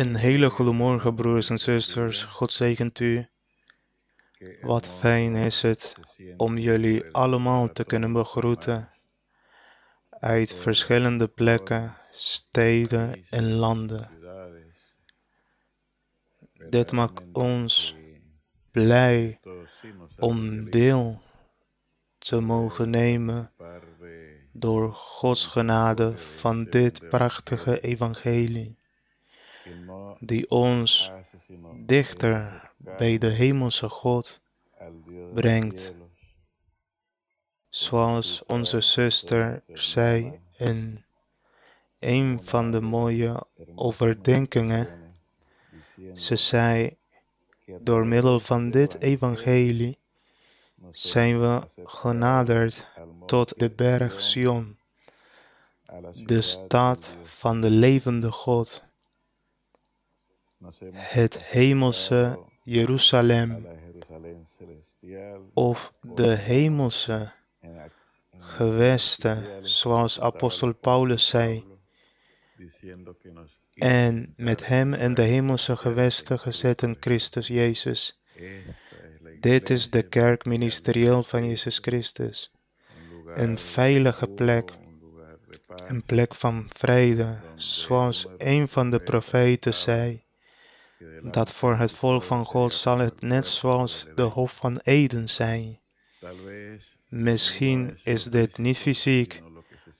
Een hele goede morgen, broers en zusters. God zegent u. Wat fijn is het om jullie allemaal te kunnen begroeten uit verschillende plekken, steden en landen. Dit maakt ons blij om deel te mogen nemen door Gods genade van dit prachtige evangelie, die ons dichter bij de hemelse God brengt. Zoals onze zuster zei in een van de mooie overdenkingen. Ze zei, door middel van dit evangelie zijn we genaderd tot de berg Sion, de stad van de levende God, het hemelse Jeruzalem of de hemelse gewesten, zoals apostel Paulus zei, en met hem in de hemelse gewesten gezet in Christus Jezus. Dit is de kerk ministerieel van Jezus Christus. Een veilige plek, een plek van vrede, zoals een van de profeten zei, dat voor het volk van God zal het net zoals de hof van Eden zijn. Misschien is dit niet fysiek,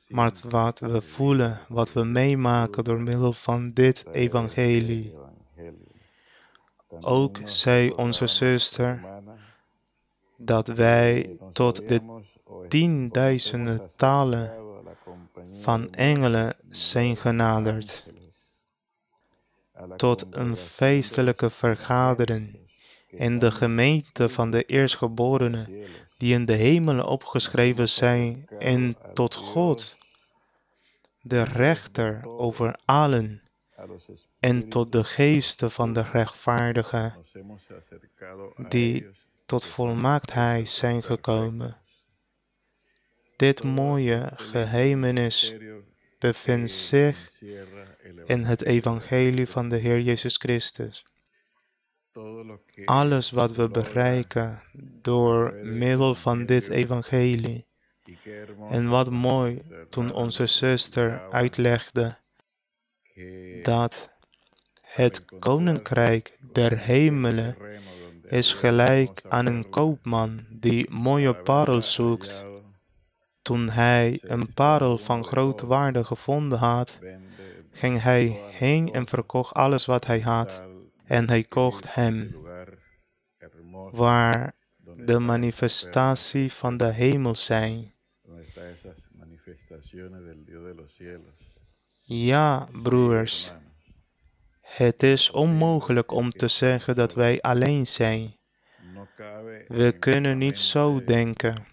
maar wat we voelen, wat we meemaken door middel van dit evangelie. Ook zei onze zuster dat wij tot de tienduizenden talen van engelen zijn genaderd, tot een feestelijke vergadering in de gemeente van de eerstgeborenen die in de hemelen opgeschreven zijn en tot God, de rechter over allen, en tot de geesten van de rechtvaardigen, die tot volmaaktheid zijn gekomen. Dit mooie geheimenis bevindt zich in het evangelie van de Heer Jezus Christus. Alles wat we bereiken door middel van dit evangelie. En wat mooi toen onze zuster uitlegde dat het koninkrijk der hemelen is gelijk aan een koopman die mooie parels zoekt. Toen hij een parel van grote waarde gevonden had, ging hij heen en verkocht alles wat hij had. En hij kocht hem, waar de manifestatie van de hemel zijn. Ja, broers, het is onmogelijk om te zeggen dat wij alleen zijn. We kunnen niet zo denken.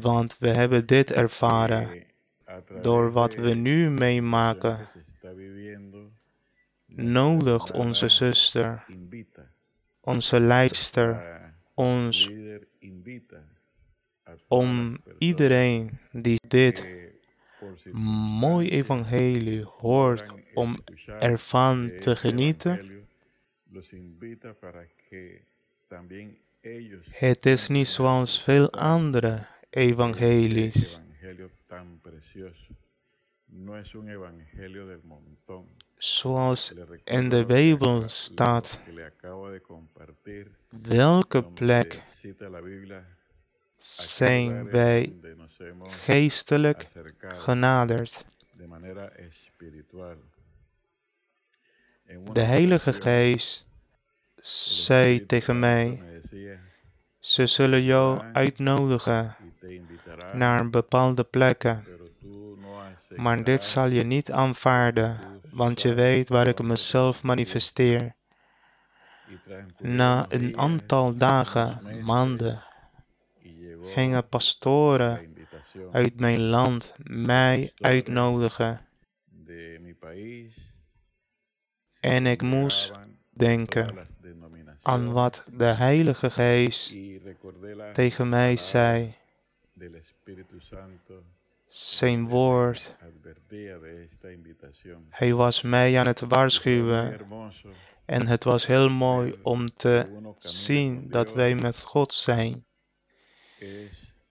Want we hebben dit ervaren door wat we nu meemaken. Nodigt onze zuster, onze leidster, ons om iedereen die dit mooi evangelie hoort om ervan te genieten. Het is niet zoals veel andere evangelies. Zoals in de Bijbel staat, welke plek zijn wij geestelijk genaderd. De Heilige Geest zei tegen mij, ze zullen jou uitnodigen naar bepaalde plekken, maar dit zal je niet aanvaarden, want je weet waar ik mezelf manifesteer. Na een aantal dagen, maanden, gingen pastoren uit mijn land mij uitnodigen. En ik moest denken aan wat de Heilige Geest tegen mij zei. Zijn woord Hij was mij aan het waarschuwen en het was heel mooi om te zien dat wij met God zijn.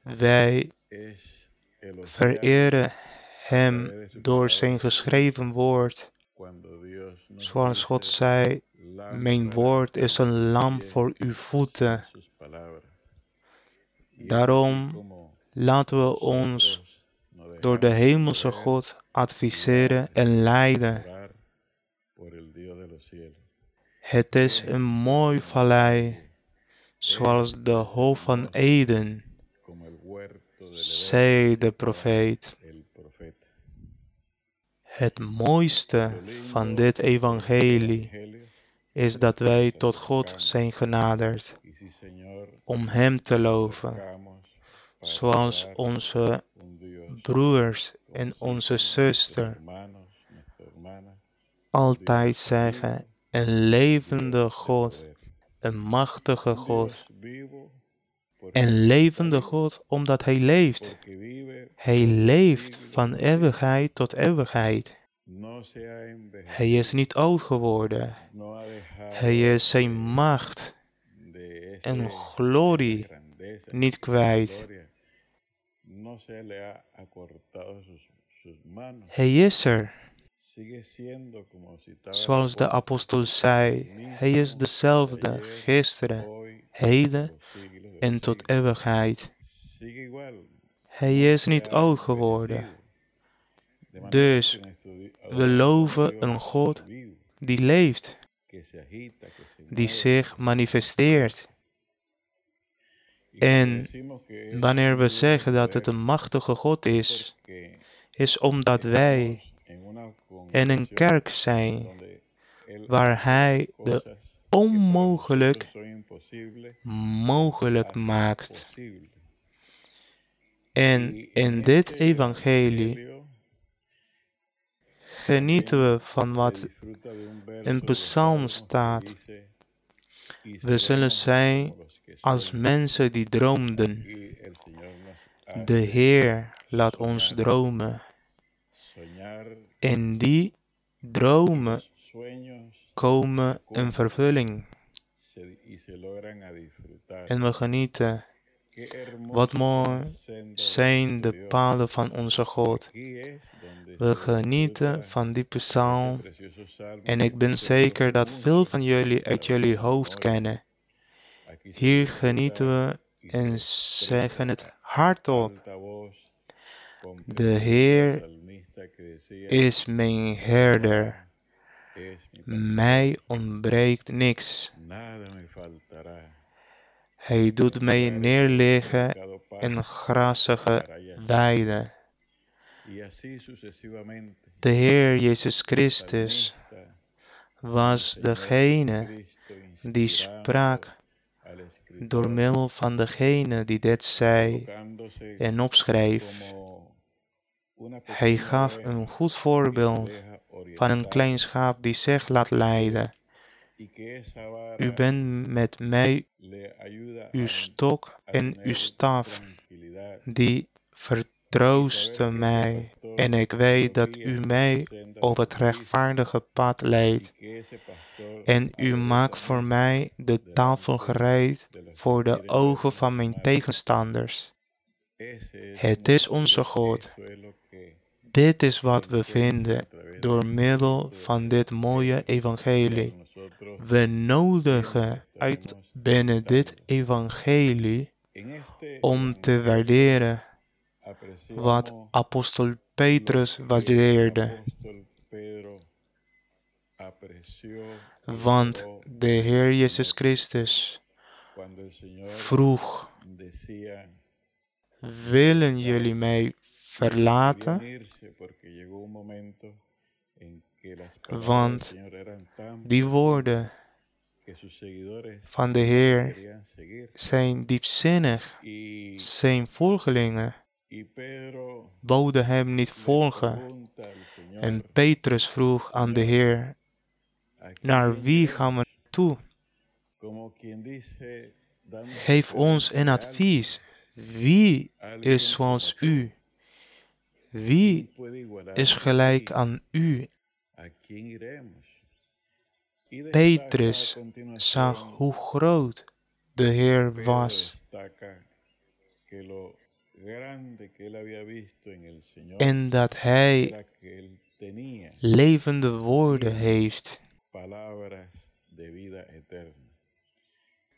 Wij vereren Hem door zijn geschreven woord. Zoals God zei, mijn woord is een lamp voor uw voeten. Daarom laten we ons door de hemelse God adviseren en leiden. Het is een mooi vallei, zoals de hoofd van Eden, zei de profeet. Het mooiste van dit evangelie is dat wij tot God zijn genaderd om Hem te loven, zoals onze broers en onze zuster altijd zeggen, een levende God, een machtige God. Een levende God omdat Hij leeft. Hij leeft van eeuwigheid tot eeuwigheid. Hij is niet oud geworden. Hij is zijn macht en glorie niet kwijt. Hij is er. Zoals de apostel zei, hij is dezelfde gisteren, heden en tot eeuwigheid. Hij is niet oud geworden. Dus we loven een God die leeft, die zich manifesteert. En wanneer we zeggen dat het een machtige God is, is omdat wij in een kerk zijn waar Hij de onmogelijk mogelijk maakt. En in dit evangelie genieten we van wat in psalm staat. We zullen zijn als mensen die droomden. De Heer laat ons dromen. En die dromen komen in vervulling. En we genieten. Wat mooi zijn de paden van onze God. We genieten van die psalm. En ik ben zeker dat veel van jullie uit jullie hoofd kennen. Hier genieten we en zeggen het hardop. De Heer is mijn herder. Mij ontbreekt niks. Hij doet mij neerliggen in grassige weiden. De Heer Jezus Christus was degene die sprak door middel van degene die dit zei en opschreef. Hij gaf een goed voorbeeld van een klein schaap die zich laat leiden. U bent met mij uw stok en uw staf, die vertroosten mij. En ik weet dat u mij op het rechtvaardige pad leidt. En u maakt voor mij de tafel gereed voor de ogen van mijn tegenstanders. Het is onze God. Dit is wat we vinden door middel van dit mooie evangelie. We nodigen uit binnen dit evangelie om te waarderen wat apostel Petrus waardeerde. Want de Heer Jezus Christus vroeg, willen jullie mij verlaten? Want die woorden van de Heer zijn diepzinnig. Zijn volgelingen boden hem niet volgen. En Petrus vroeg aan de Heer, naar wie gaan we toe? Geef ons een advies. Wie is zoals u, Wie is gelijk aan u? Petrus zag hoe groot de Heer was en dat Hij levende woorden heeft.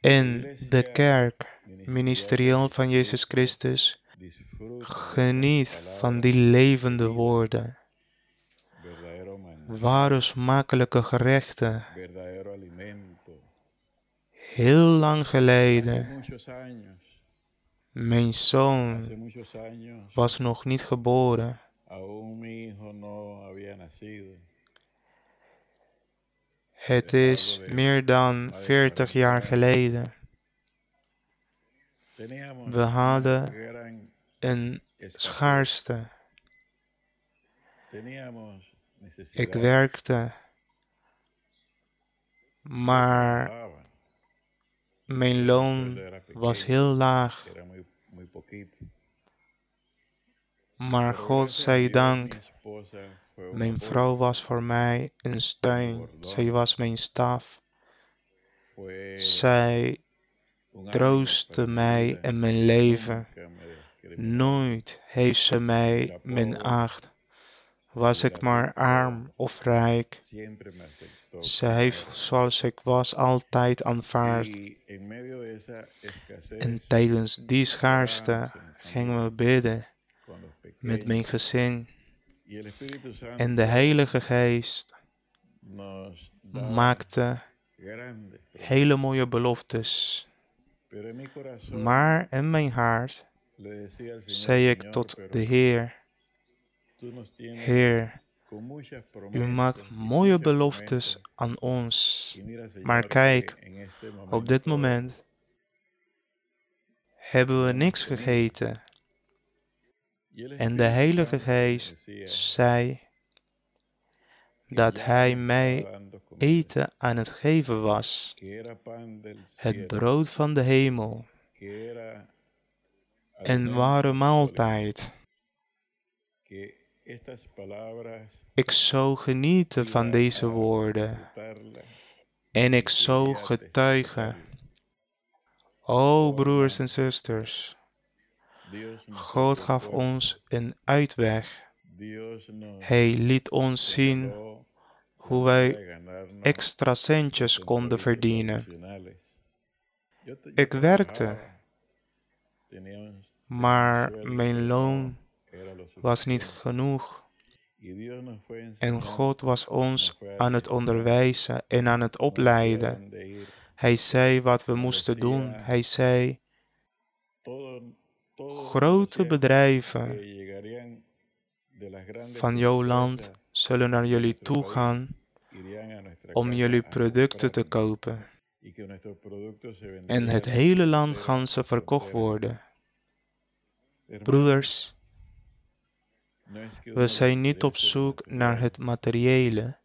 En de kerk ministerieel van Jezus Christus geniet van die levende woorden. Ware smakelijke gerechten. Heel lang geleden, mijn zoon was nog niet geboren. Het is meer dan 40 jaar geleden. We hadden een schaarste. Ik werkte, maar mijn loon was heel laag. Maar God zij dank, mijn vrouw was voor mij een steun. Zij was mijn staf. Zij troostte mij en mijn leven. Nooit heeft ze mij minacht. Was ik maar arm of rijk. Heeft zoals ik was altijd aanvaard. En tijdens die schaarste gingen we bidden met mijn gezin. En de Heilige Geest maakte hele mooie beloftes. Maar in mijn hart zei ik tot de Heer, Heer, u maakt mooie beloftes aan ons. Maar kijk, Op dit moment hebben we niks gegeten. En de Heilige Geest zei dat Hij mij eten aan het geven was. Het brood van de hemel. Een ware maaltijd. Ik zou genieten van deze woorden. En ik zou getuigen. O broers en zusters, God gaf ons een uitweg. Hij liet ons zien hoe wij extra centjes konden verdienen. Ik werkte, maar mijn loon was niet genoeg. En God was ons aan het onderwijzen en aan het opleiden. Hij zei wat we moesten doen. Hij zei, grote bedrijven van jouw land zullen naar jullie toe gaan om jullie producten te kopen. En het hele land gaan ze verkocht worden. Broeders, we zijn niet op zoek naar het materiële.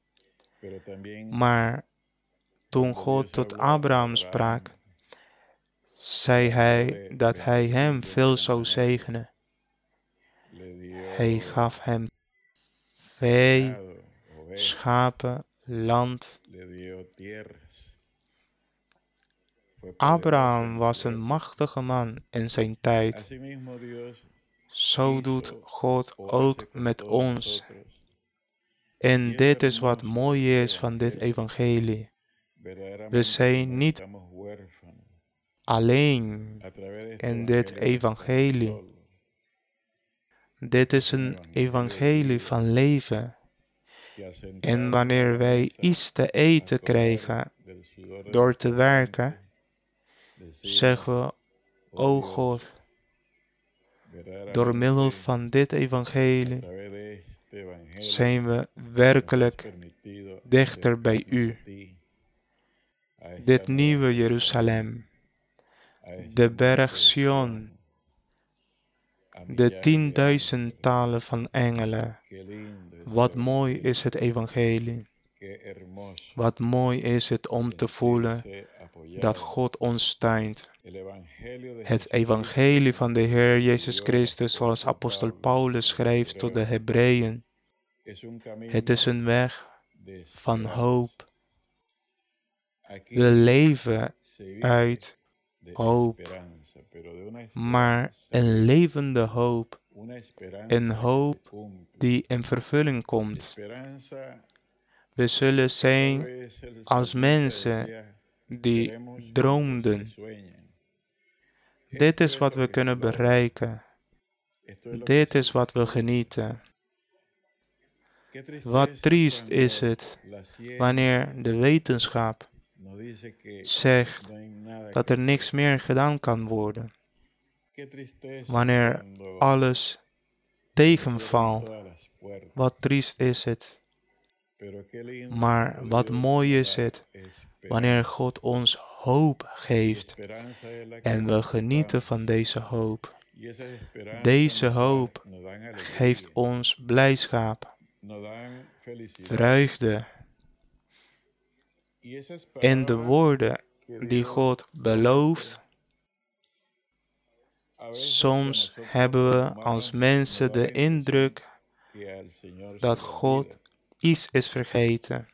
Maar toen God tot Abraham sprak, zei hij dat hij hem veel zou zegenen. Hij gaf hem vee, schapen, land. Abraham was een machtige man in zijn tijd. Zo doet God ook met ons. En dit is wat mooi is van dit evangelie. We zijn niet alleen in dit evangelie. Dit is een evangelie van leven. En wanneer wij iets te eten krijgen door te werken, zeggen we, o God, door middel van dit evangelie zijn we werkelijk dichter bij u. Dit nieuwe Jeruzalem, de berg Sion, de tienduizendtalen van engelen. Wat mooi is het evangelie. Wat mooi is het om te voelen dat God ons steunt. Het evangelie van de Heer Jezus Christus, zoals apostel Paulus schrijft tot de Hebreeën. Het is een weg van hoop. We leven uit hoop, maar een levende hoop. Een hoop die in vervulling komt. We zullen zijn als mensen die droomden. Dit is wat we kunnen bereiken. Dit is wat we genieten. Wat triest is het wanneer de wetenschap zegt dat er niks meer gedaan kan worden. Wanneer alles tegenvalt, wat triest is het. Maar wat mooi is het wanneer God ons hoop geeft en we genieten van deze hoop. Deze hoop geeft ons blijdschap, vreugde. En de woorden die God belooft, soms hebben we als mensen de indruk dat God iets is vergeten.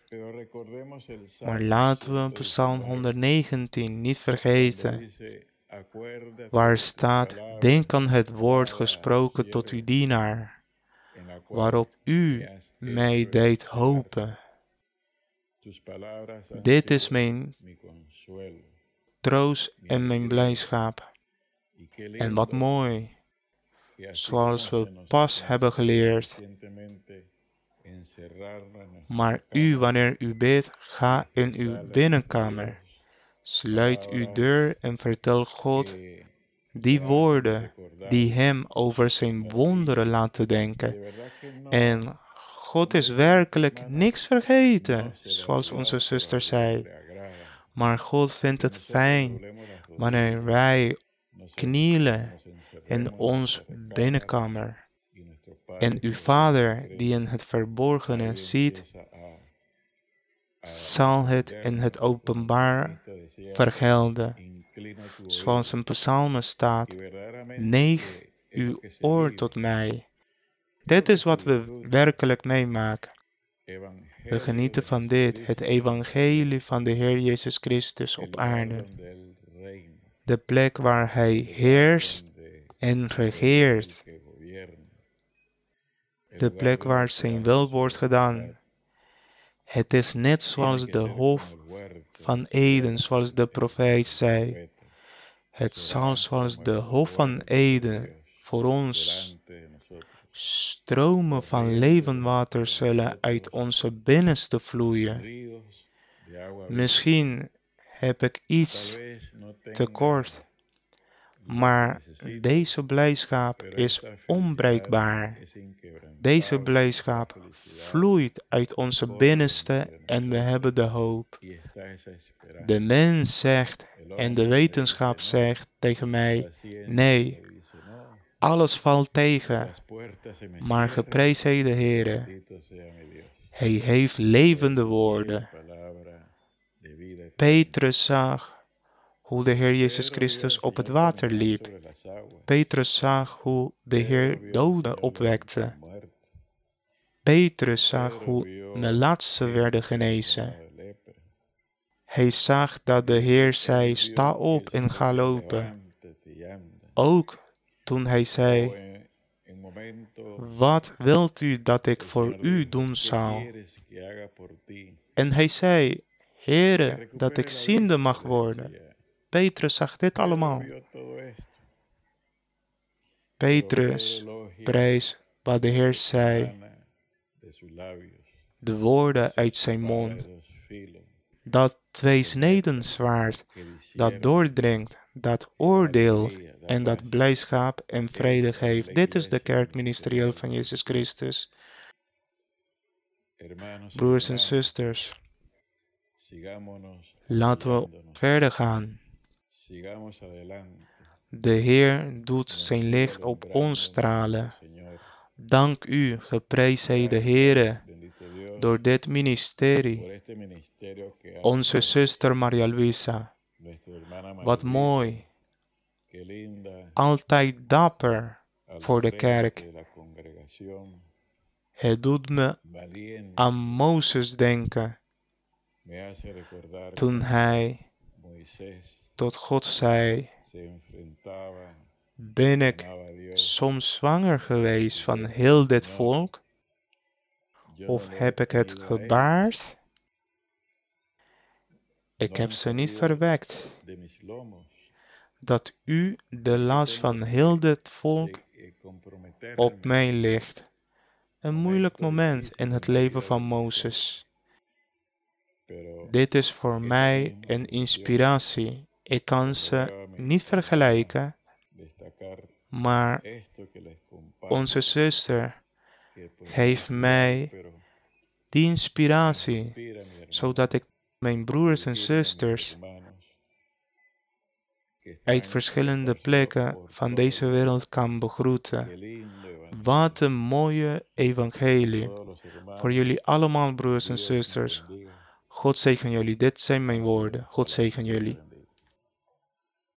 Maar laten we Psalm 119 niet vergeten, waar staat, denk aan het woord gesproken tot uw dienaar, waarop u mij deed hopen. Dit is mijn troost en mijn blijdschap. En wat mooi, zoals we pas hebben geleerd. Maar u, wanneer u bidt, ga in uw binnenkamer. Sluit uw deur en vertel God die woorden die hem over zijn wonderen laten denken. En God is werkelijk niks vergeten, zoals onze zuster zei. Maar God vindt het fijn wanneer wij knielen in ons binnenkamer. En uw Vader, die in het verborgene ziet, zal het in het openbaar vergelden. Zoals een psalm staat, neig uw oor tot mij. Dit is wat we werkelijk meemaken. We genieten van dit, het evangelie van de Heer Jezus Christus op aarde. De plek waar Hij heerst en regeert. De plek waar zijn wil wordt gedaan. Het is net zoals de hof van Eden, zoals de profeet zei. Het zal zoals de hof van Eden voor ons stromen van levend water zullen uit onze binnenste vloeien. Misschien heb ik iets tekort, maar deze blijdschap is onbreekbaar. Deze blijdschap vloeit uit onze binnenste en we hebben de hoop. De mens zegt en de wetenschap zegt tegen mij, nee, alles valt tegen, maar geprezen de Heer. Hij heeft levende woorden. Petrus zag hoe de Heer Jezus Christus op het water liep. Petrus zag hoe de Heer doden opwekte. Petrus zag hoe melatsen werden genezen. Hij zag dat de Heer zei, sta op en ga lopen. Ook toen hij zei, wat wilt u dat ik voor u doen zal? En hij zei, Heere, dat ik ziende mag worden. Petrus zag dit allemaal. Petrus prijs wat de Heer zei, de woorden uit zijn mond, dat tweesneden zwaard, dat doordringt, dat oordeelt en dat blijdschap en vrede geeft. Dit is de kerk ministerieel van Jezus Christus. Broers en zusters, laten we verder gaan. De Heer doet zijn licht op ons stralen. Dank u, geprezen de Heere, door dit ministerie. Onze zuster Maria Luisa. Wat mooi altijd dapper voor de kerk. Het doet me aan Mozes denken toen hij tot God zei: Ben ik soms zwanger geweest van heel dit volk? Of heb ik het gebaard? Ik heb ze niet verwekt. Dat u de last van heel dit volk op mij ligt. Een moeilijk moment in het leven van Mozes. Dit is voor mij een inspiratie. Ik kan ze niet vergelijken, maar onze zuster geeft mij die inspiratie, zodat ik mijn broers en zusters uit verschillende plekken van deze el wereld kan begroeten. Wat een mooie evangelie. Voor jullie allemaal, broers en zusters. God zegen jullie. Dit zijn mijn woorden. God zegen jullie.